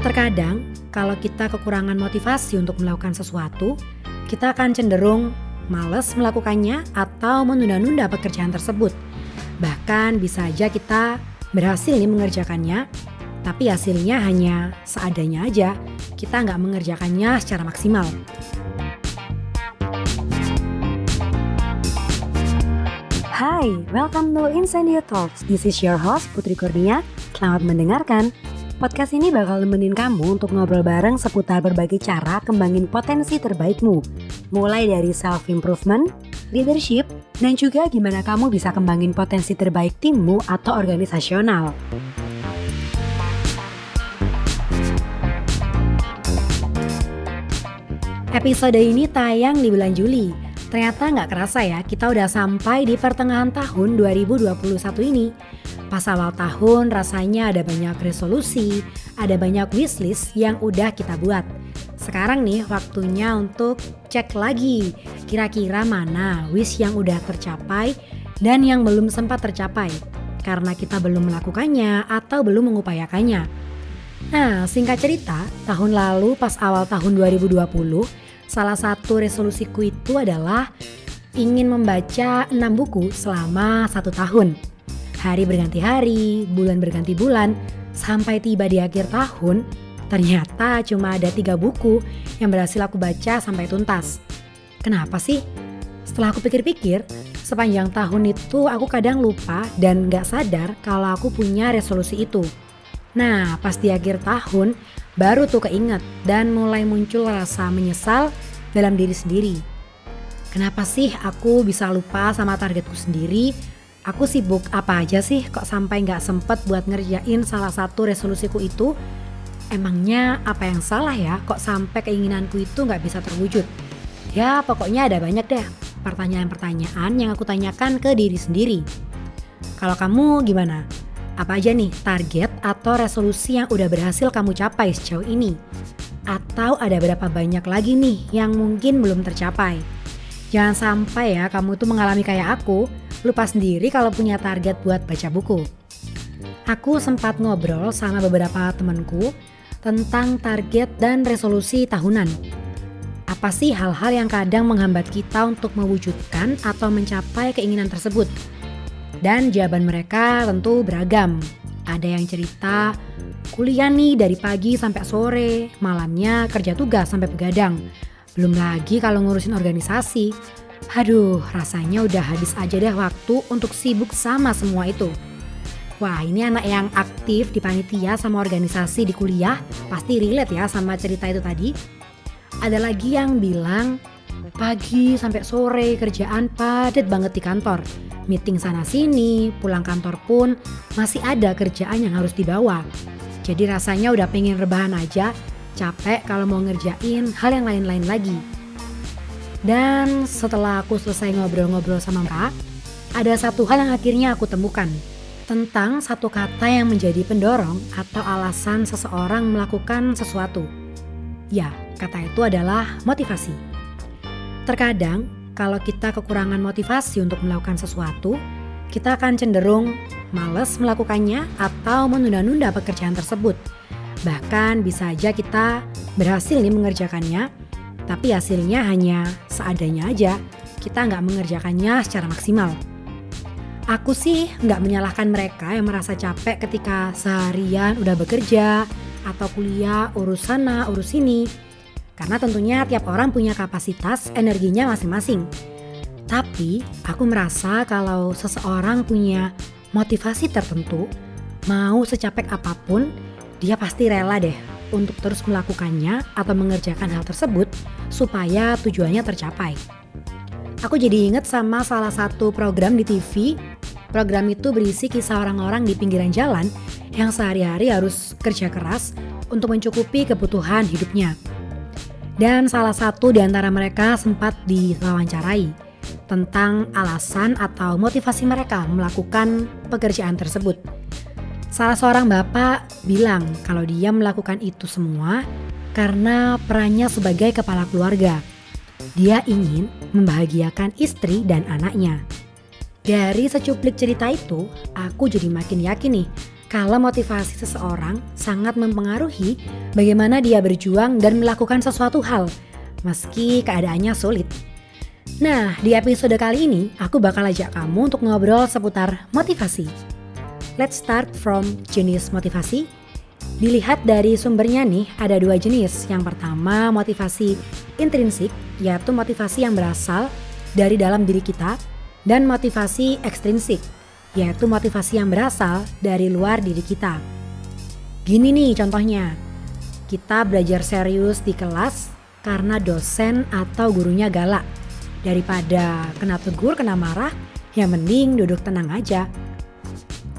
Terkadang, kalau kita kekurangan motivasi untuk melakukan sesuatu, kita akan cenderung males melakukannya atau menunda-nunda pekerjaan tersebut. Bahkan bisa aja kita berhasil nih mengerjakannya, tapi hasilnya hanya seadanya aja. Kita nggak mengerjakannya secara maksimal. Hai, welcome to Incendio Talks. This is your host Putri Kurnia. Selamat mendengarkan. Podcast ini bakal nemenin kamu untuk ngobrol bareng seputar berbagai cara kembangin potensi terbaikmu. Mulai dari self-improvement, leadership, dan juga gimana kamu bisa kembangin potensi terbaik timmu atau organisasional. Episode ini tayang di bulan Juli. Ternyata nggak kerasa ya, kita udah sampai di pertengahan tahun 2021 ini. Pas awal tahun rasanya ada banyak resolusi, ada banyak wishlist yang udah kita buat. Sekarang nih waktunya untuk cek lagi kira-kira mana wish yang udah tercapai dan yang belum sempat tercapai karena kita belum melakukannya atau belum mengupayakannya. Nah, singkat cerita, tahun lalu pas awal tahun 2020, salah satu resolusiku itu adalah ingin membaca 6 buku selama satu tahun hari berganti hari, bulan berganti bulan, sampai tiba di akhir tahun, ternyata cuma ada tiga buku yang berhasil aku baca sampai tuntas. Kenapa sih? Setelah aku pikir-pikir, sepanjang tahun itu aku kadang lupa dan gak sadar kalau aku punya resolusi itu. Nah, pas di akhir tahun, baru tuh keinget dan mulai muncul rasa menyesal dalam diri sendiri. Kenapa sih aku bisa lupa sama targetku sendiri Aku sibuk apa aja sih kok sampai nggak sempet buat ngerjain salah satu resolusiku itu? Emangnya apa yang salah ya kok sampai keinginanku itu nggak bisa terwujud? Ya pokoknya ada banyak deh pertanyaan-pertanyaan yang aku tanyakan ke diri sendiri. Kalau kamu gimana? Apa aja nih target atau resolusi yang udah berhasil kamu capai sejauh ini? Atau ada berapa banyak lagi nih yang mungkin belum tercapai? Jangan sampai ya kamu tuh mengalami kayak aku, lupa sendiri kalau punya target buat baca buku. Aku sempat ngobrol sama beberapa temanku tentang target dan resolusi tahunan. Apa sih hal-hal yang kadang menghambat kita untuk mewujudkan atau mencapai keinginan tersebut? Dan jawaban mereka tentu beragam. Ada yang cerita kuliah nih dari pagi sampai sore, malamnya kerja tugas sampai begadang. Belum lagi kalau ngurusin organisasi, Aduh, rasanya udah habis aja deh waktu untuk sibuk sama semua itu. Wah, ini anak yang aktif di panitia sama organisasi di kuliah, pasti relate ya sama cerita itu tadi. Ada lagi yang bilang, pagi sampai sore kerjaan padat banget di kantor. Meeting sana sini, pulang kantor pun masih ada kerjaan yang harus dibawa. Jadi rasanya udah pengen rebahan aja, capek kalau mau ngerjain hal yang lain-lain lagi. Dan setelah aku selesai ngobrol-ngobrol sama mereka, ada satu hal yang akhirnya aku temukan tentang satu kata yang menjadi pendorong atau alasan seseorang melakukan sesuatu. Ya, kata itu adalah motivasi. Terkadang, kalau kita kekurangan motivasi untuk melakukan sesuatu, kita akan cenderung males melakukannya atau menunda-nunda pekerjaan tersebut. Bahkan bisa aja kita berhasil nih mengerjakannya, tapi hasilnya hanya seadanya aja. Kita nggak mengerjakannya secara maksimal. Aku sih nggak menyalahkan mereka yang merasa capek ketika seharian udah bekerja atau kuliah urus sana urus sini. Karena tentunya tiap orang punya kapasitas energinya masing-masing. Tapi aku merasa kalau seseorang punya motivasi tertentu, mau secapek apa pun, dia pasti rela deh untuk terus melakukannya atau mengerjakan hal tersebut supaya tujuannya tercapai. Aku jadi inget sama salah satu program di TV. Program itu berisi kisah orang-orang di pinggiran jalan yang sehari-hari harus kerja keras untuk mencukupi kebutuhan hidupnya. Dan salah satu di antara mereka sempat diwawancarai tentang alasan atau motivasi mereka melakukan pekerjaan tersebut. Salah seorang bapak bilang kalau dia melakukan itu semua karena perannya sebagai kepala keluarga. Dia ingin membahagiakan istri dan anaknya. Dari secuplik cerita itu, aku jadi makin yakin nih kalau motivasi seseorang sangat mempengaruhi bagaimana dia berjuang dan melakukan sesuatu hal, meski keadaannya sulit. Nah, di episode kali ini aku bakal ajak kamu untuk ngobrol seputar motivasi. Let's start from jenis motivasi. Dilihat dari sumbernya nih, ada dua jenis. Yang pertama, motivasi intrinsik, yaitu motivasi yang berasal dari dalam diri kita, dan motivasi ekstrinsik, yaitu motivasi yang berasal dari luar diri kita. Gini nih contohnya, kita belajar serius di kelas karena dosen atau gurunya galak. Daripada kena tegur, kena marah, ya mending duduk tenang aja.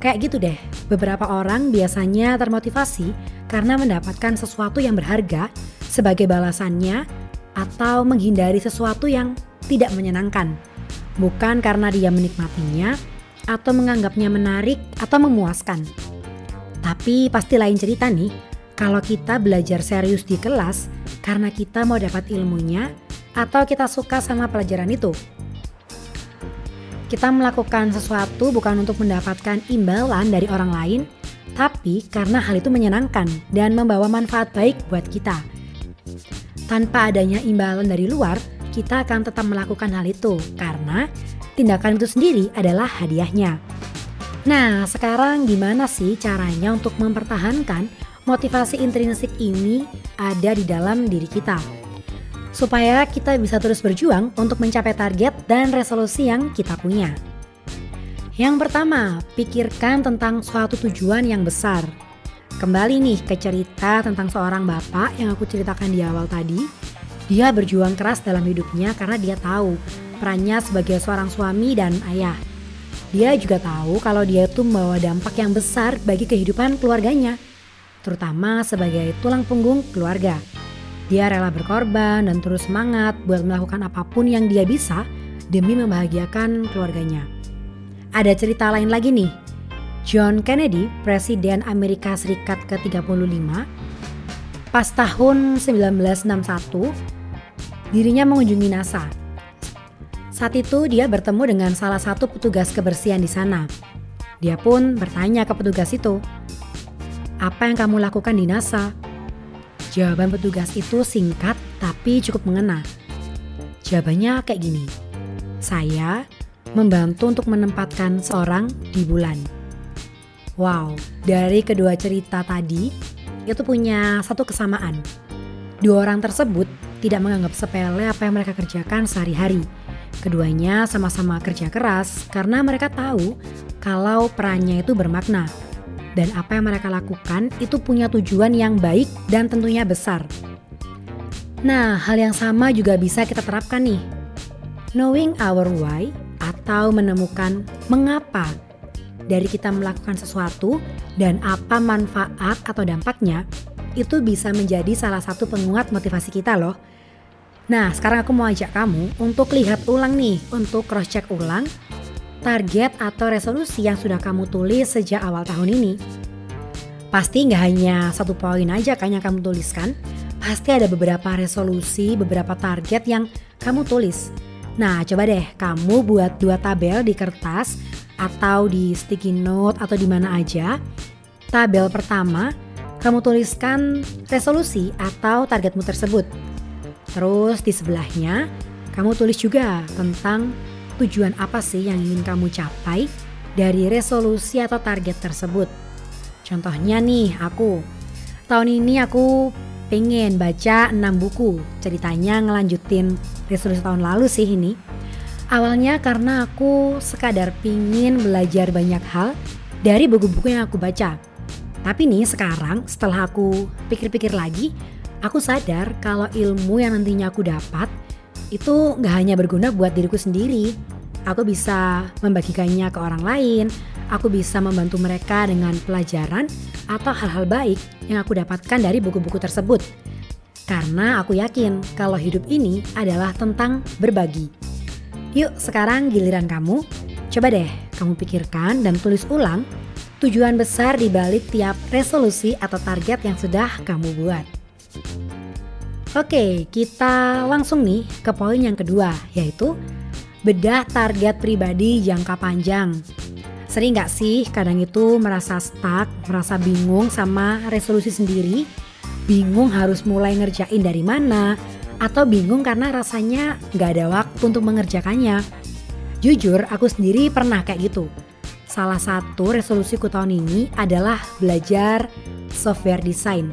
Kayak gitu deh, beberapa orang biasanya termotivasi karena mendapatkan sesuatu yang berharga sebagai balasannya atau menghindari sesuatu yang tidak menyenangkan. Bukan karena dia menikmatinya, atau menganggapnya menarik atau memuaskan. Tapi pasti lain cerita nih, kalau kita belajar serius di kelas karena kita mau dapat ilmunya atau kita suka sama pelajaran itu. Kita melakukan sesuatu bukan untuk mendapatkan imbalan dari orang lain, tapi karena hal itu menyenangkan dan membawa manfaat baik buat kita. Tanpa adanya imbalan dari luar, kita akan tetap melakukan hal itu karena tindakan itu sendiri adalah hadiahnya. Nah, sekarang gimana sih caranya untuk mempertahankan motivasi intrinsik ini ada di dalam diri kita? Supaya kita bisa terus berjuang untuk mencapai target dan resolusi yang kita punya. Yang pertama, pikirkan tentang suatu tujuan yang besar. Kembali nih ke cerita tentang seorang bapak yang aku ceritakan di awal tadi. Dia berjuang keras dalam hidupnya karena dia tahu perannya sebagai seorang suami dan ayah. Dia juga tahu kalau dia itu membawa dampak yang besar bagi kehidupan keluarganya, terutama sebagai tulang punggung keluarga. Dia rela berkorban dan terus semangat buat melakukan apa pun yang dia bisa demi membahagiakan keluarganya. Ada cerita lain lagi nih. John Kennedy, Presiden Amerika Serikat ke-35, pas tahun 1961, dirinya mengunjungi NASA saat itu dia bertemu dengan salah satu petugas kebersihan di sana. Dia pun bertanya ke petugas itu, "Apa yang kamu lakukan di NASA?" Jawaban petugas itu singkat tapi cukup mengena. Jawabannya kayak gini, "Saya membantu untuk menempatkan seorang di bulan." Wow, dari kedua cerita tadi itu punya satu kesamaan. Dua orang tersebut tidak menganggap sepele apa yang mereka kerjakan sehari-hari Keduanya sama-sama kerja keras karena mereka tahu kalau perannya itu bermakna. Dan apa yang mereka lakukan itu punya tujuan yang baik dan tentunya besar. Nah, hal yang sama juga bisa kita terapkan nih. Knowing our why atau menemukan mengapa dari kita melakukan sesuatu dan apa manfaat atau dampaknya itu bisa menjadi salah satu penguat motivasi kita loh Nah, sekarang aku mau ajak kamu untuk lihat ulang nih, untuk cross check ulang target atau resolusi yang sudah kamu tulis sejak awal tahun ini. Pasti nggak hanya satu poin aja kan yang kamu tuliskan, pasti ada beberapa resolusi, beberapa target yang kamu tulis. Nah, coba deh kamu buat dua tabel di kertas atau di sticky note atau di mana aja. Tabel pertama, kamu tuliskan resolusi atau targetmu tersebut. Terus di sebelahnya, kamu tulis juga tentang tujuan apa sih yang ingin kamu capai dari resolusi atau target tersebut. Contohnya nih, aku tahun ini aku pengen baca 6 buku. Ceritanya ngelanjutin resolusi tahun lalu sih ini. Awalnya karena aku sekadar pingin belajar banyak hal dari buku-buku yang aku baca. Tapi nih sekarang setelah aku pikir-pikir lagi, aku sadar kalau ilmu yang nantinya aku dapat itu nggak hanya berguna buat diriku sendiri. Aku bisa membagikannya ke orang lain, aku bisa membantu mereka dengan pelajaran atau hal-hal baik yang aku dapatkan dari buku-buku tersebut. Karena aku yakin kalau hidup ini adalah tentang berbagi. Yuk sekarang giliran kamu, coba deh kamu pikirkan dan tulis ulang tujuan besar di balik tiap resolusi atau target yang sudah kamu buat. Oke, kita langsung nih ke poin yang kedua, yaitu bedah target pribadi jangka panjang. Sering gak sih kadang itu merasa stuck, merasa bingung sama resolusi sendiri, bingung harus mulai ngerjain dari mana, atau bingung karena rasanya gak ada waktu untuk mengerjakannya. Jujur, aku sendiri pernah kayak gitu. Salah satu resolusiku tahun ini adalah belajar software design.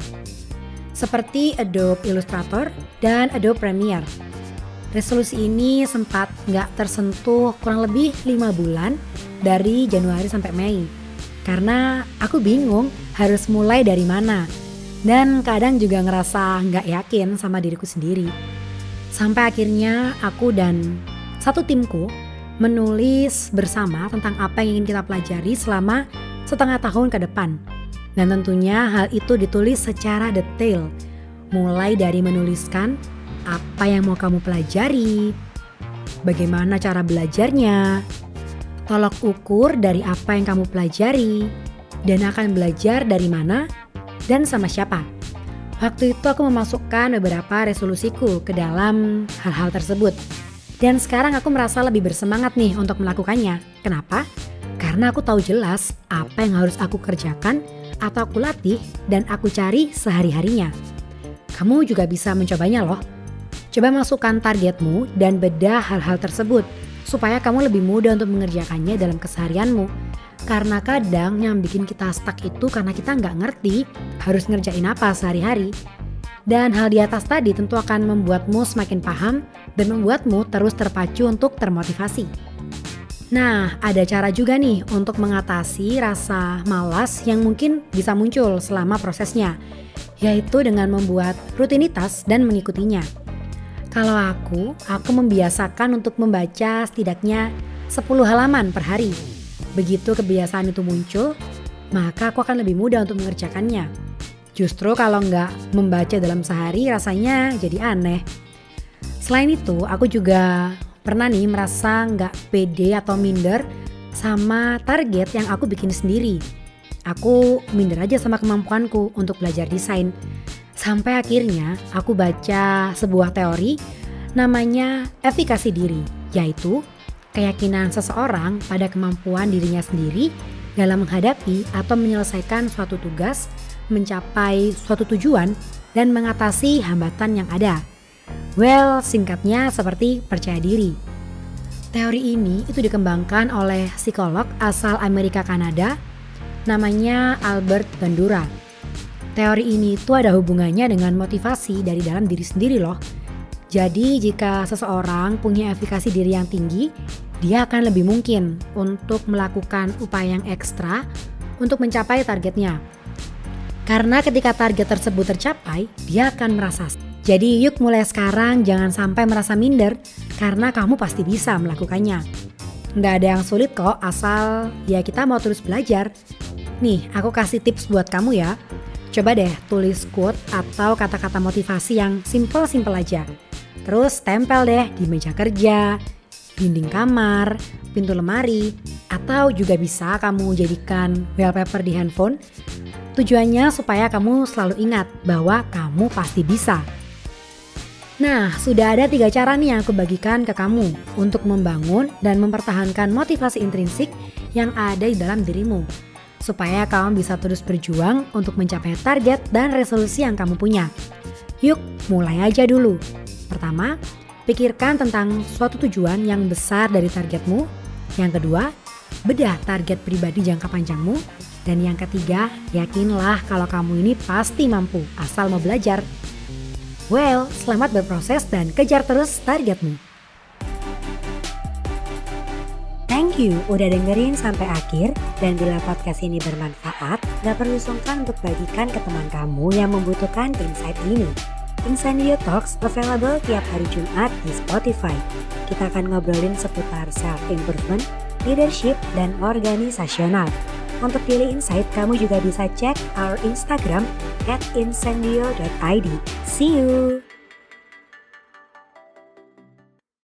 Seperti Adobe Illustrator dan Adobe Premiere. Resolusi ini sempat nggak tersentuh kurang lebih 5 bulan dari Januari sampai Mei. Karena aku bingung harus mulai dari mana. Dan kadang juga ngerasa nggak yakin sama diriku sendiri. Sampai akhirnya aku dan satu timku menulis bersama tentang apa yang ingin kita pelajari selama setengah tahun ke depan. Dan tentunya hal itu ditulis secara detail. Mulai dari menuliskan apa yang mau kamu pelajari, bagaimana cara belajarnya, tolok ukur dari apa yang kamu pelajari, dan akan belajar dari mana dan sama siapa. Waktu itu aku memasukkan beberapa resolusiku ke dalam hal-hal tersebut. Dan sekarang aku merasa lebih bersemangat nih untuk melakukannya. Kenapa? Karena aku tahu jelas apa yang harus aku kerjakan atau aku latih dan aku cari sehari-harinya. Kamu juga bisa mencobanya loh. Coba masukkan targetmu dan bedah hal-hal tersebut supaya kamu lebih mudah untuk mengerjakannya dalam keseharianmu. Karena kadang yang bikin kita stuck itu karena kita nggak ngerti harus ngerjain apa sehari-hari. Dan hal di atas tadi tentu akan membuatmu semakin paham dan membuatmu terus terpacu untuk termotivasi. Nah, ada cara juga nih untuk mengatasi rasa malas yang mungkin bisa muncul selama prosesnya, yaitu dengan membuat rutinitas dan mengikutinya. Kalau aku, aku membiasakan untuk membaca setidaknya 10 halaman per hari. Begitu kebiasaan itu muncul, maka aku akan lebih mudah untuk mengerjakannya. Justru kalau nggak membaca dalam sehari rasanya jadi aneh. Selain itu, aku juga pernah nih merasa nggak pede atau minder sama target yang aku bikin sendiri. Aku minder aja sama kemampuanku untuk belajar desain. Sampai akhirnya aku baca sebuah teori namanya efikasi diri, yaitu keyakinan seseorang pada kemampuan dirinya sendiri dalam menghadapi atau menyelesaikan suatu tugas, mencapai suatu tujuan, dan mengatasi hambatan yang ada. Well, singkatnya seperti percaya diri. Teori ini itu dikembangkan oleh psikolog asal Amerika Kanada namanya Albert Bandura. Teori ini itu ada hubungannya dengan motivasi dari dalam diri sendiri loh. Jadi jika seseorang punya efikasi diri yang tinggi, dia akan lebih mungkin untuk melakukan upaya yang ekstra untuk mencapai targetnya. Karena ketika target tersebut tercapai, dia akan merasa. Jadi yuk mulai sekarang jangan sampai merasa minder karena kamu pasti bisa melakukannya. Nggak ada yang sulit kok asal ya kita mau terus belajar. Nih aku kasih tips buat kamu ya Coba deh tulis quote atau kata-kata motivasi yang simple-simple aja. Terus tempel deh di meja kerja, dinding kamar, pintu lemari, atau juga bisa kamu jadikan wallpaper di handphone. Tujuannya supaya kamu selalu ingat bahwa kamu pasti bisa. Nah, sudah ada tiga cara nih yang aku bagikan ke kamu untuk membangun dan mempertahankan motivasi intrinsik yang ada di dalam dirimu supaya kamu bisa terus berjuang untuk mencapai target dan resolusi yang kamu punya. Yuk, mulai aja dulu. Pertama, pikirkan tentang suatu tujuan yang besar dari targetmu. Yang kedua, bedah target pribadi jangka panjangmu. Dan yang ketiga, yakinlah kalau kamu ini pasti mampu asal mau belajar. Well, selamat berproses dan kejar terus targetmu. Thank you udah dengerin sampai akhir dan bila podcast ini bermanfaat, gak perlu sungkan untuk bagikan ke teman kamu yang membutuhkan insight ini. Insandio Talks available tiap hari Jumat di Spotify. Kita akan ngobrolin seputar self-improvement, leadership, dan organisasional. Untuk pilih insight, kamu juga bisa cek our Instagram at incendio.id. See you!